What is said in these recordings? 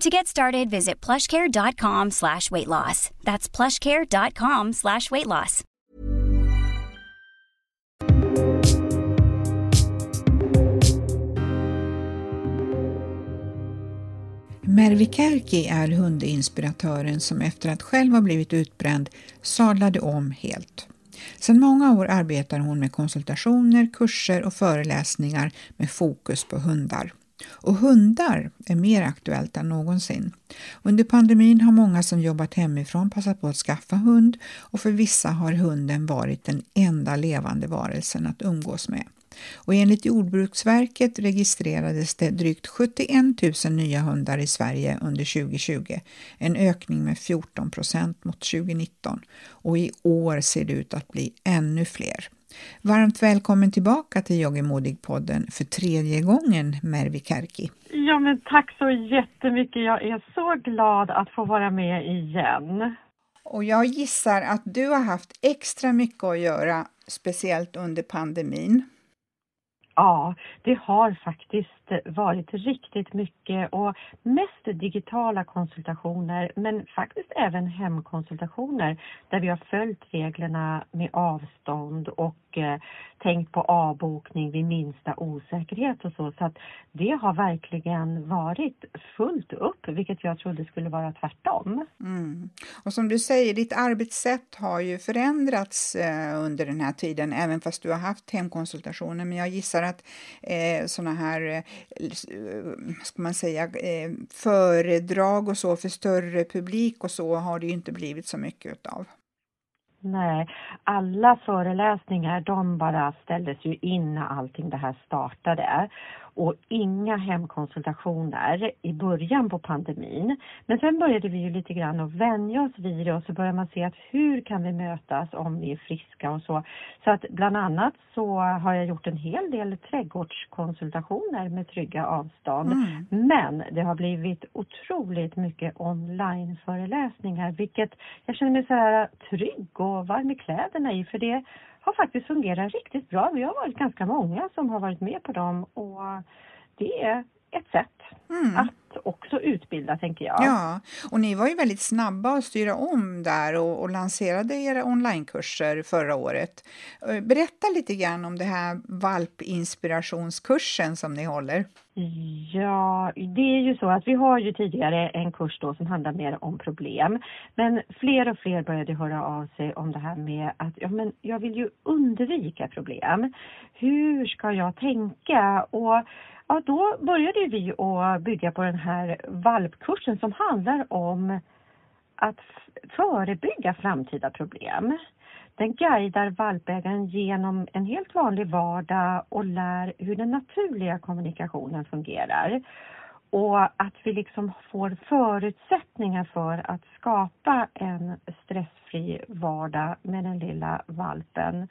To get started, visit plushcare.com slash weight loss. That's plushcare.com slash weight loss. Mervi Kärki är hundinspiratören som efter att själv ha blivit utbränd sadlade om helt. Sedan många år arbetar hon med konsultationer, kurser och föreläsningar med fokus på hundar. Och hundar är mer aktuellt än någonsin. Under pandemin har många som jobbat hemifrån passat på att skaffa hund och för vissa har hunden varit den enda levande varelsen att umgås med. Och enligt Jordbruksverket registrerades det drygt 71 000 nya hundar i Sverige under 2020, en ökning med 14 procent mot 2019. Och i år ser det ut att bli ännu fler. Varmt välkommen tillbaka till Yoggimodig-podden för tredje gången, Mervi Kärki. Ja, men tack så jättemycket. Jag är så glad att få vara med igen. Och jag gissar att du har haft extra mycket att göra, speciellt under pandemin. Ja, det har faktiskt varit riktigt mycket och mest digitala konsultationer men faktiskt även hemkonsultationer där vi har följt reglerna med avstånd och eh, tänkt på avbokning vid minsta osäkerhet och så. Så att det har verkligen varit fullt upp, vilket jag trodde skulle vara tvärtom. Mm. Och som du säger, ditt arbetssätt har ju förändrats eh, under den här tiden, även fast du har haft hemkonsultationer. Men jag gissar att eh, sådana här eh, Eh, ska man säga, eh, föredrag och så för större publik och så har det ju inte blivit så mycket utav. Nej, alla föreläsningar de bara ställdes ju in när allting det här startade och inga hemkonsultationer i början på pandemin. Men sen började vi ju lite grann att vänja oss vid det och så började man se att hur kan vi mötas om vi är friska och så. Så att bland annat så har jag gjort en hel del trädgårdskonsultationer med trygga avstånd. Mm. Men det har blivit otroligt mycket onlineföreläsningar vilket jag känner mig så här trygg och varm i kläderna i för det har faktiskt fungerat riktigt bra. Vi har varit ganska många som har varit med på dem och det är ett sätt mm. att också utbilda, tänker jag. Ja, och ni var ju väldigt snabba att styra om där och, och lanserade era onlinekurser förra året. Eh, berätta lite grann om det här valpinspirationskursen som ni håller. Ja, det är ju så att vi har ju tidigare en kurs då som handlar mer om problem. Men fler och fler började höra av sig om det här med att ja, men jag vill ju undvika problem. Hur ska jag tänka? Och ja, då började vi att bygga på den här valpkursen som handlar om att förebygga framtida problem. Den guidar valpägaren genom en helt vanlig vardag och lär hur den naturliga kommunikationen fungerar. Och att vi liksom får förutsättningar för att skapa en stressfri vardag med den lilla valpen.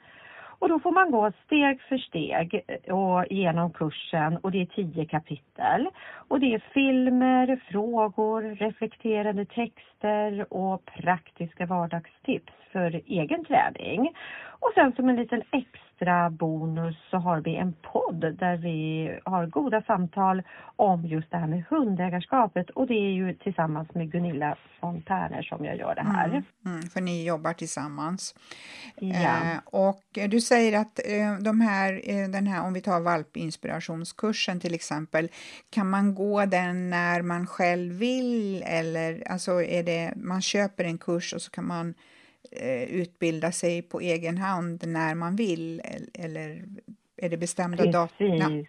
Och då får man gå steg för steg eh, och genom kursen och det är tio kapitel. Och det är filmer, frågor, reflekterande texter och praktiska vardagstips för egen träning. Och sen som en liten extra bonus så har vi en podd där vi har goda samtal om just det här med hundägarskapet och det är ju tillsammans med Gunilla Fontäner som jag gör det här. Mm, mm, för ni jobbar tillsammans. Ja. Eh, och du säger att eh, de här, eh, den här, om vi tar valpinspirationskursen till exempel, kan man gå den när man själv vill eller alltså är det, man köper en kurs och så kan man utbilda sig på egen hand när man vill eller är det bestämda datum?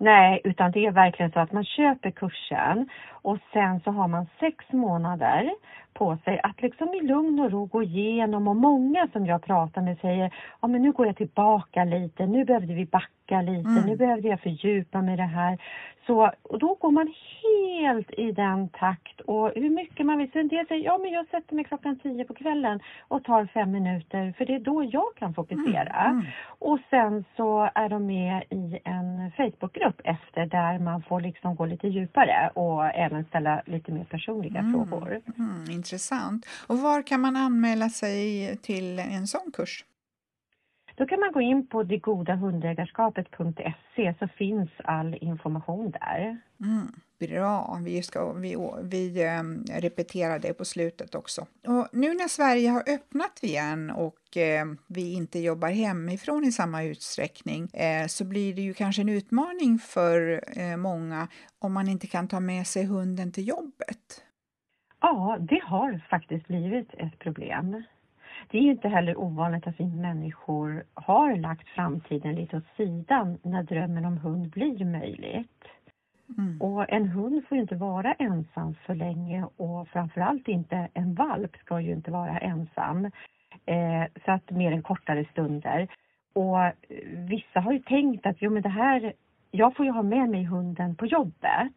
Nej, utan det är verkligen så att man köper kursen och sen så har man sex månader på sig att liksom i lugn och ro gå igenom och många som jag pratar med säger ja men nu går jag tillbaka lite, nu behövde vi backa lite, mm. nu behövde jag fördjupa mig i det här. Så, och då går man helt i den takt och hur mycket man vill. Så en del säger, ja men jag sätter mig klockan tio på kvällen och tar fem minuter för det är då jag kan fokusera. Mm. Mm. Och sen så är de med i en Facebookgrupp efter där man får liksom gå lite djupare och även ställa lite mer personliga mm. frågor. Mm, intressant. Och var kan man anmäla sig till en sån kurs? Då kan man gå in på degodahundägarskapet.se så finns all information där. Mm, bra, vi, ska, vi, vi ähm, repeterar det på slutet också. Och nu när Sverige har öppnat igen och äh, vi inte jobbar hemifrån i samma utsträckning äh, så blir det ju kanske en utmaning för äh, många om man inte kan ta med sig hunden till jobbet. Ja, det har faktiskt blivit ett problem. Det är ju inte heller ovanligt att vi människor har lagt framtiden lite åt sidan när drömmen om hund blir möjligt. Mm. Och en hund får ju inte vara ensam för länge och framförallt inte en valp ska ju inte vara ensam. Eh, så att mer än kortare stunder. Och vissa har ju tänkt att jo men det här, jag får ju ha med mig hunden på jobbet.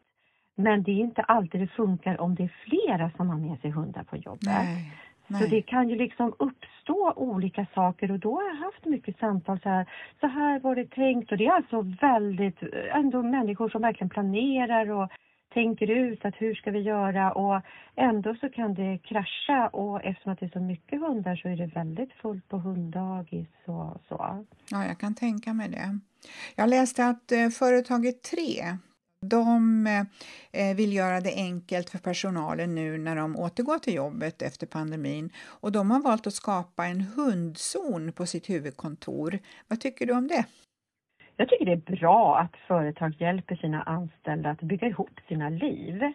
Men det är inte alltid det funkar om det är flera som har med sig hundar på jobbet. Nej. Nej. Så det kan ju liksom uppstå olika saker och då har jag haft mycket samtal så här, så här var det tänkt och det är alltså väldigt, ändå människor som verkligen planerar och tänker ut att hur ska vi göra och ändå så kan det krascha och eftersom att det är så mycket hundar så är det väldigt fullt på hunddagis och så. Ja, jag kan tänka mig det. Jag läste att eh, företaget Tre de eh, vill göra det enkelt för personalen nu när de återgår till jobbet efter pandemin och de har valt att skapa en hundzon på sitt huvudkontor. Vad tycker du om det? Jag tycker det är bra att företag hjälper sina anställda att bygga ihop sina liv.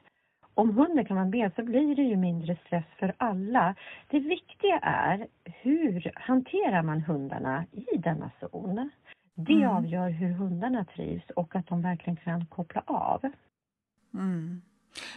Om hunden kan vara med så blir det ju mindre stress för alla. Det viktiga är hur hanterar man hundarna i denna zon? Det mm. avgör hur hundarna trivs och att de verkligen kan koppla av. Mm.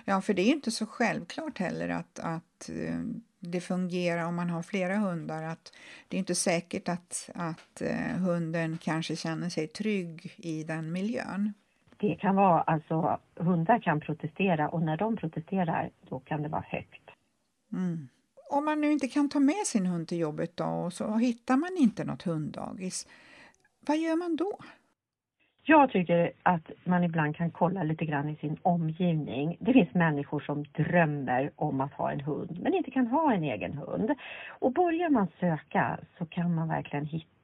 Ja, för det är ju inte så självklart heller att, att eh, det fungerar om man har flera hundar. Att det är inte säkert att, att uh, hunden kanske känner sig trygg i den miljön. Det kan vara, alltså hundar kan protestera och när de protesterar då kan det vara högt. Mm. Om man nu inte kan ta med sin hund till jobbet då och så hittar man inte något hunddagis vad gör man då? Jag tycker att man ibland kan kolla lite grann i sin omgivning. Det finns människor som drömmer om att ha en hund men inte kan ha en egen hund. Och börjar man söka så kan man verkligen hitta.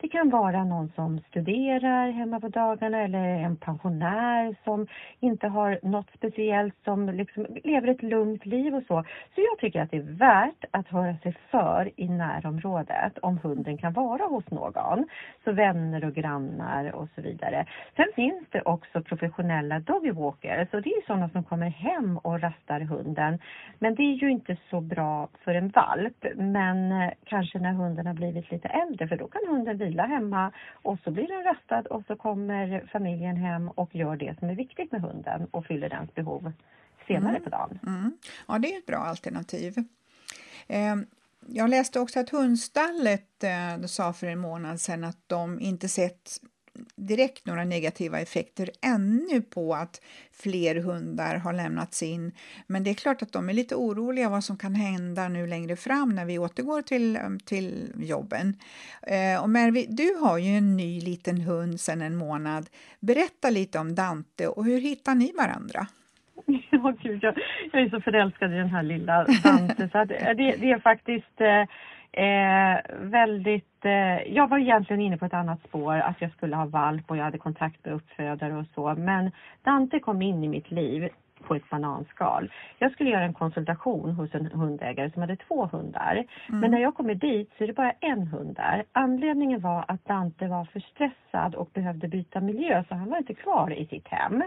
Det kan vara någon som studerar hemma på dagarna eller en pensionär som inte har något speciellt som liksom lever ett lugnt liv och så. Så jag tycker att det är värt att höra sig för i närområdet om hunden kan vara hos någon. Så vänner och grannar och så vidare. Sen finns det också professionella doggywalkers. och det är sådana som kommer hem och rastar hunden. Men det är ju inte så bra för en valp men eh, kanske när hunden har blivit lite äldre för då kan hunden vila hemma och så blir den rastad och så kommer familjen hem och gör det som är viktigt med hunden och fyller dens behov senare mm. på dagen. Mm. Ja, det är ett bra alternativ. Eh, jag läste också att Hundstallet eh, sa för en månad sedan att de inte sett direkt några negativa effekter ännu på att fler hundar har lämnats in. Men det är klart att de är lite oroliga vad som kan hända nu längre fram när vi återgår till, till jobben. Eh, och Mervi, du har ju en ny liten hund sedan en månad. Berätta lite om Dante och hur hittar ni varandra? Ja, gud, jag, jag är så förälskad i den här lilla Dante. så eh, det, det, är faktiskt eh, Eh, väldigt, eh, jag var egentligen inne på ett annat spår, att jag skulle ha valp och jag hade kontakt med uppfödare och så. Men Dante kom in i mitt liv på ett bananskal. Jag skulle göra en konsultation hos en hundägare som hade två hundar. Mm. Men när jag kommer dit så är det bara en hund där. Anledningen var att Dante var för stressad och behövde byta miljö så han var inte kvar i sitt hem.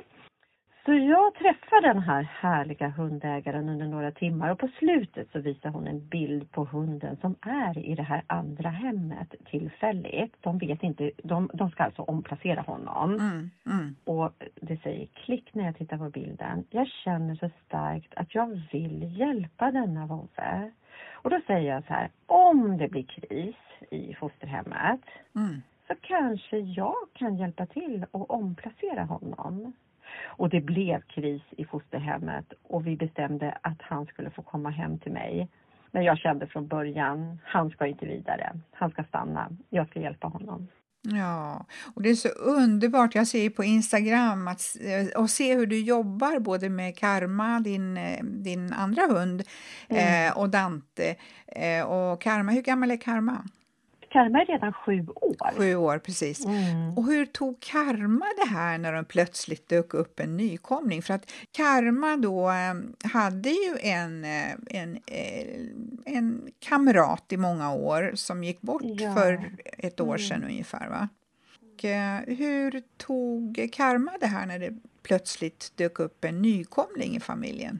Så jag träffar den här härliga hundägaren under några timmar och på slutet så visar hon en bild på hunden som är i det här andra hemmet tillfälligt. De vet inte, de, de ska alltså omplacera honom. Mm, mm. Och det säger klick när jag tittar på bilden. Jag känner så starkt att jag vill hjälpa denna vovve. Och då säger jag så här, om det blir kris i fosterhemmet Mm. så kanske jag kan hjälpa till och omplacera honom. Och det blev kris i fosterhemmet och vi bestämde att han skulle få komma hem till mig. Men jag kände från början, han ska inte vidare. Han ska stanna. Jag ska hjälpa honom. Ja, och det är så underbart. Jag ser ju på Instagram att, eh, och se hur du jobbar både med Karma, din, eh, din andra hund, eh, och Dante. Eh, och Karma, hur gammal är Karma? Karma är redan sju år. Sju år, precis. Mm. Och hur tog Karma det här när de plötsligt dök upp en nykomling? För att Karma då eh, hade ju en, eh, en, eh, en kamrat i många år som gick bort Ja. för ett år sedan ungefär. Va? Och, hur tog Karma det här när det plötsligt dök upp en nykomling i familjen?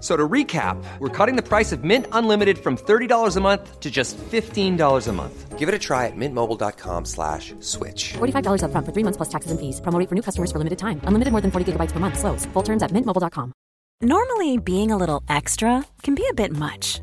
F- So to recap, we're cutting the price of Mint Unlimited from $30 a month to just $15 a month. Give it a try at mintmobile.com slash switch. $45 upfront for three months plus taxes and fees. Promo rate for new customers for limited time. Unlimited more than 40 gigabytes per month. Slows. Full terms at mintmobile.com. Normally, being a little extra can be a bit much,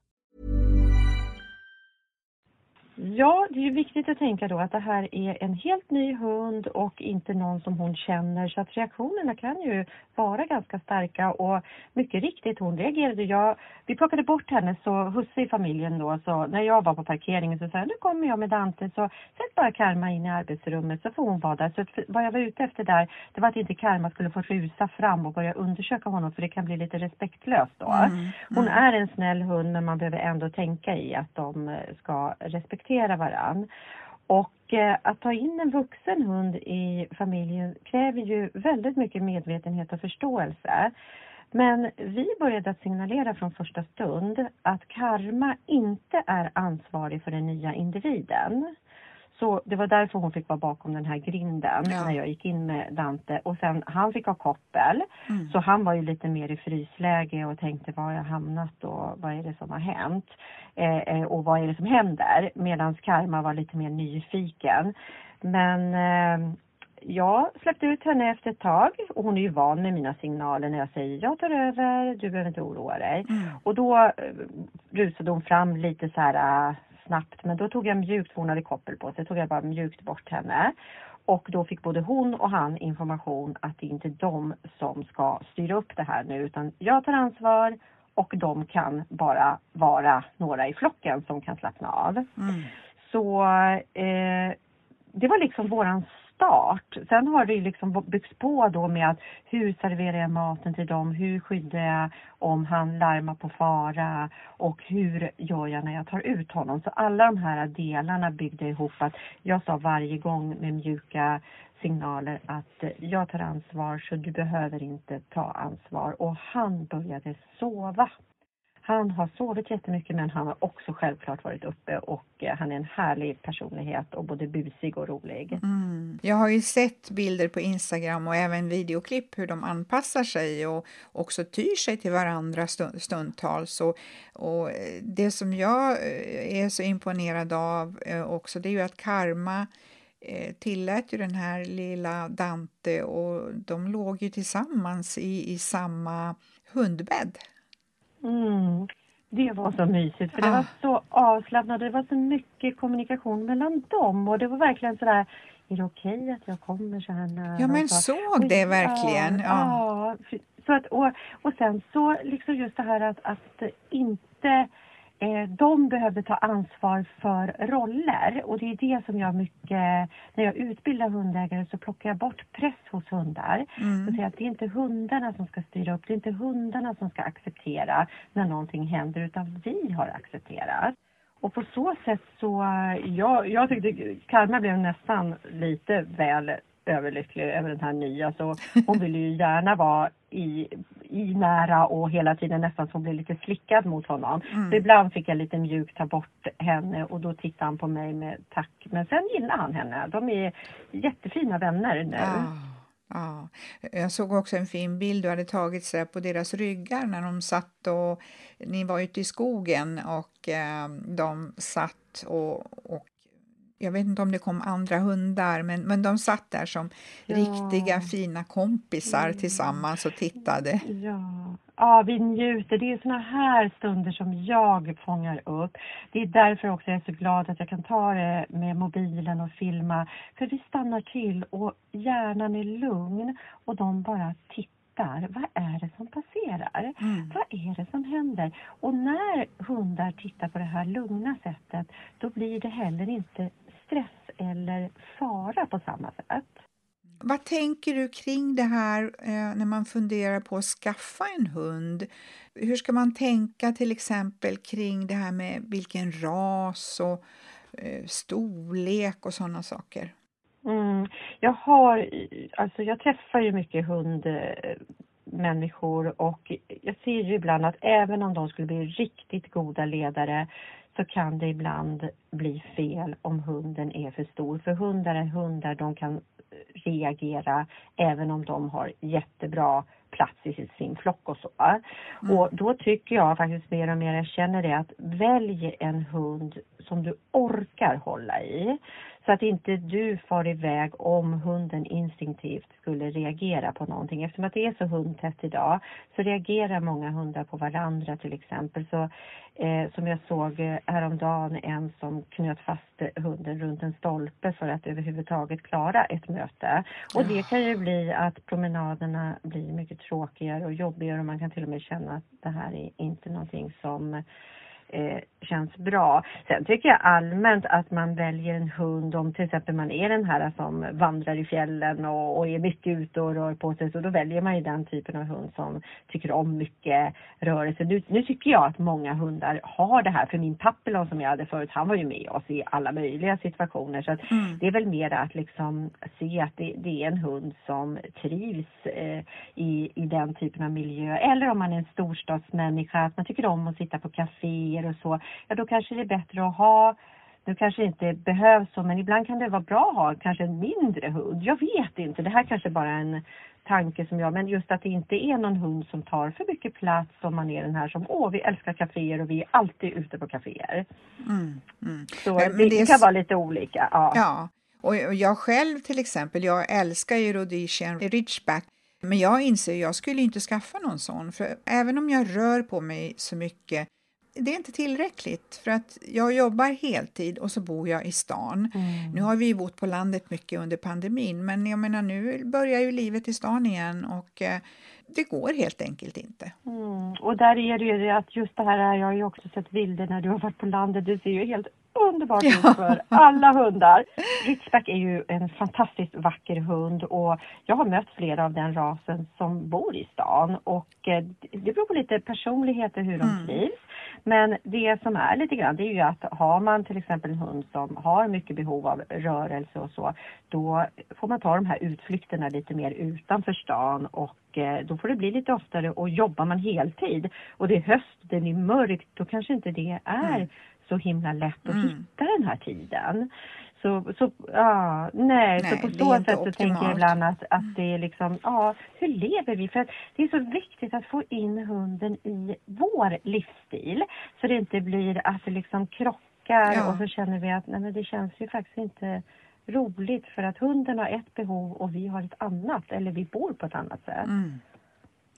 Ja, det är viktigt att tänka då att det här är en helt ny hund och inte någon som hon känner så att reaktionerna kan ju vara ganska starka och mycket riktigt hon reagerade. Jag, vi plockade bort henne så husse i familjen då så när jag var på parkeringen så sa jag nu kommer jag med Dante så sätt bara Karma in i arbetsrummet så får hon vara där. Så vad jag var ute efter där det var att inte Karma skulle få rusa fram och börja undersöka honom för det kan bli lite respektlöst då. Hon är en snäll hund men man behöver ändå tänka i att de eh, ska respektera varann. Och eh, att ta in en vuxen hund i familjen kräver ju väldigt mycket medvetenhet och förståelse. Men vi började att signalera från första stund att karma inte är ansvarig för den nya individen. Så det var därför hon fick vara bakom den här grinden Ja. när jag gick in med Dante. Och sen han fick ha koppel. Så han var ju lite mer i frysläge och tänkte var har jag hamnat och vad är det som har hänt? Eh, eh, och vad är det som händer? Medan Karma var lite mer nyfiken. Men eh, jag släppte ut henne efter ett tag och hon är ju van med mina signaler när jag säger jag tar över, du behöver inte oroa dig. Och då eh, rusade hon fram lite så här snabbt men då tog jag mjukt, för hon hade koppel på sig, tog jag bara mjukt bort henne. Och då fick både hon och han information att det inte är de som ska styra upp det här nu utan jag tar ansvar och de kan bara vara några i flocken som kan slappna av. Så eh, det var liksom våran start. Sen har det ju liksom byggts på då med att hur serverar jag maten till dem? Hur skyddar jag om han larmar på fara? Och hur gör jag när jag tar ut honom? Så alla de här delarna byggde ihop att jag sa varje gång med mjuka signaler att eh, jag tar ansvar så du behöver inte ta ansvar. Och han började sova. Han har sovit jättemycket men han har också självklart varit uppe och eh, han är en härlig personlighet och både busig och rolig. Mm. Jag har ju sett bilder på Instagram och även videoklipp hur de anpassar sig och också tyr sig till varandra stundtals. Och, och eh, det som jag eh, är så imponerad av också det är ju att Karma tillät ju den här lilla Dante och de låg ju tillsammans i, i samma hundbädd. Mm. Det var så mysigt för det ah. var så avslappnat det var så mycket kommunikation mellan dem och det var verkligen sådär är det okej okay att jag kommer så här nära? Ja men såg det verkligen? Ja, ja. Så att, och, och sen så liksom just det här att, att inte de behöver ta ansvar för roller och det är det som jag mycket, när jag utbildar hundägare så plockar jag bort press hos hundar. Mm. Så säger att det är inte hundarna som ska styra upp, det är inte hundarna som ska acceptera när någonting händer utan vi har accepterat. Och på så sätt så, jag, jag tyckte Karma blev nästan lite väl överlycklig över den här nya så hon ville ju gärna vara i, i nära och hela tiden nästan så hon blev lite slickad mot honom. Mm. Så ibland fick jag lite mjukt ta bort henne och då tittade han på mig med tack. Men sen gillade han henne. De är jättefina vänner nu. Ah. Ja, jag såg också en fin bild du hade tagit så på deras ryggar när de satt och ni var ute i skogen och eh, de satt och, och jag vet inte om det kom andra hundar, men, men de satt där som ja. riktiga fina kompisar mm. tillsammans och tittade. Ja. ja, vi njuter. Det är såna här stunder som jag fångar upp. Det är därför också jag är så glad att jag kan ta det med mobilen och filma. För vi stannar till och hjärnan är lugn och de bara tittar vad är det som passerar? Mm. Vad är det som händer? Och när hundar tittar på det här lugna sättet, då blir det heller inte stress eller fara på samma sätt. Vad tänker du kring det här eh, när man funderar på att skaffa en hund? Hur ska man tänka till exempel kring det här med vilken ras och eh, storlek och sådana saker? Mm. Jag har, alltså jag träffar ju mycket hundmänniskor och jag ser ju ibland att även om de skulle bli riktigt goda ledare så kan det ibland bli fel om hunden är för stor. För hundar är hundar, de kan reagera även om de har jättebra plats i sin flock och så. Mm. Och då tycker jag faktiskt mer och mer, jag känner det, att välj en hund som du orkar hålla i. Så att inte du far iväg om hunden instinktivt skulle reagera på någonting. Eftersom att det är så hundtätt idag så reagerar många hundar på varandra till exempel. Så eh, som jag såg eh, häromdagen en som knöt fast hunden runt en stolpe för att överhuvudtaget klara ett möte. Och det kan ju bli att promenaderna blir mycket tråkigare och jobbigare och man kan till och med känna att det här är inte någonting som eh, känns bra. Sen tycker jag allmänt att man väljer en hund om till exempel man är den här som vandrar i fjällen och, och är mycket ute och rör på sig. Så då väljer man ju den typen av hund som tycker om mycket rörelse. Nu, nu tycker jag att många hundar har det här. För min papillon som jag hade förut, han var ju med oss i alla möjliga situationer. Så mm. det är väl mer att liksom se att det, det är en hund som trivs eh, i, i den typen av miljö. Eller om man är en storstadsmänniska, att man tycker om att sitta på kaféer och så ja då kanske det är bättre att ha nu kanske inte behövs så, men ibland kan det vara bra att ha kanske en mindre hund. Jag vet inte, det här kanske bara är en tanke som jag, men just att det inte är någon hund som tar för mycket plats om man är den här som, åh vi älskar kaféer och vi är alltid ute på kaféer. Mm, mm. Så men, det, det, kan vara lite olika. Ja. ja. Och jag själv till exempel, jag älskar ju Rhodesian Ridgeback men jag inser att jag skulle inte skaffa någon sån, för även om jag rör på mig så mycket det är inte tillräckligt för att jag jobbar heltid och så bor jag i stan. Mm. Nu har vi bott på landet mycket under pandemin men jag menar nu börjar ju livet i stan igen och eh, det går helt enkelt inte. Mm. Och där är det ju att just det här, jag har ju också sett bilder när du har varit på landet, det ser ju helt underbart ja. för alla hundar. Ridgeback är ju en fantastiskt vacker hund och jag har mött flera av den rasen som bor i stan och eh, det beror på lite personligheter hur de mm. trivs. Men det som är lite grann det är ju att har man till exempel en hund som har mycket behov av rörelse och så, då får man ta de här utflykterna lite mer utanför stan och eh, då får det bli lite oftare och jobbar man heltid och det är höst, det är mörkt, då kanske inte det är mm. Så himla lätt att mm. hitta den här tiden. Så, så ja, nej, nej, så på så sätt så tänker jag ibland att, att mm. det är liksom, ja, hur lever vi? För det är så viktigt att få in hunden i vår livsstil så det inte blir att det liksom krockar ja. och så känner vi att nej men det känns ju faktiskt inte roligt för att hunden har ett behov och vi har ett annat eller vi bor på ett annat sätt. Mm.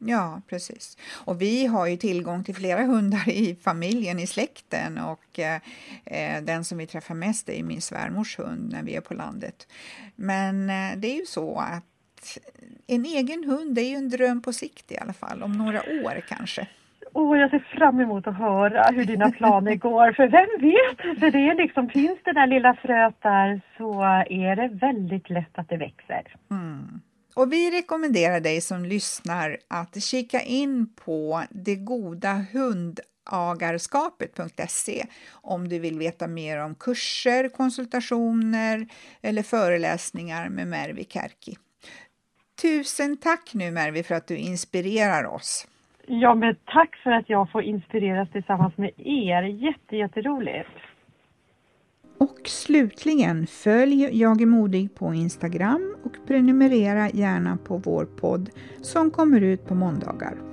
Ja, precis. Och vi har ju tillgång till flera hundar i familjen, i släkten och eh, eh, den som vi träffar mest är min svärmors hund när vi är på landet. Men eh, det är ju så att en egen hund är ju en dröm på sikt i alla fall, om några år kanske. Oh, jag ser fram emot att höra hur dina planer går, för vem vet? För det är liksom, finns det där lilla fröet där så är det väldigt lätt att det växer. Mm. Och vi rekommenderar dig som lyssnar att kika in på det goda om du vill veta mer om kurser, konsultationer eller föreläsningar med Mervi Kärki. Tusen tack nu Mervi för att du inspirerar oss. Ja, men tack för att jag får inspireras tillsammans med er. Jätte, jätteroligt. Och slutligen, följ Jag är modig på Instagram och prenumerera gärna på vår podd som kommer ut på måndagar.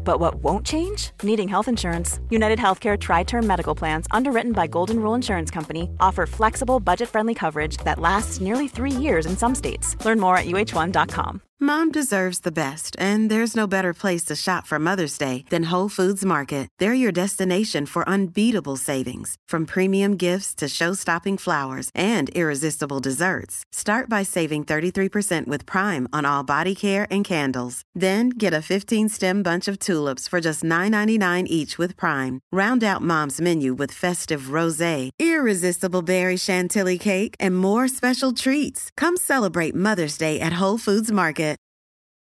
But what won't change? Needing health insurance. United Healthcare Tri Term Medical Plans, underwritten by Golden Rule Insurance Company, offer flexible, budget friendly coverage that lasts nearly three years in some states. Learn more at uh1.com. Mom deserves the best, and there's no better place to shop for Mother's Day than Whole Foods Market. They're your destination for unbeatable savings, from premium gifts to show stopping flowers and irresistible desserts. Start by saving 33% with Prime on all body care and candles. Then get a 15 stem bunch of tulips for just $9.99 each with Prime. Round out Mom's menu with festive rose, irresistible berry chantilly cake, and more special treats. Come celebrate Mother's Day at Whole Foods Market.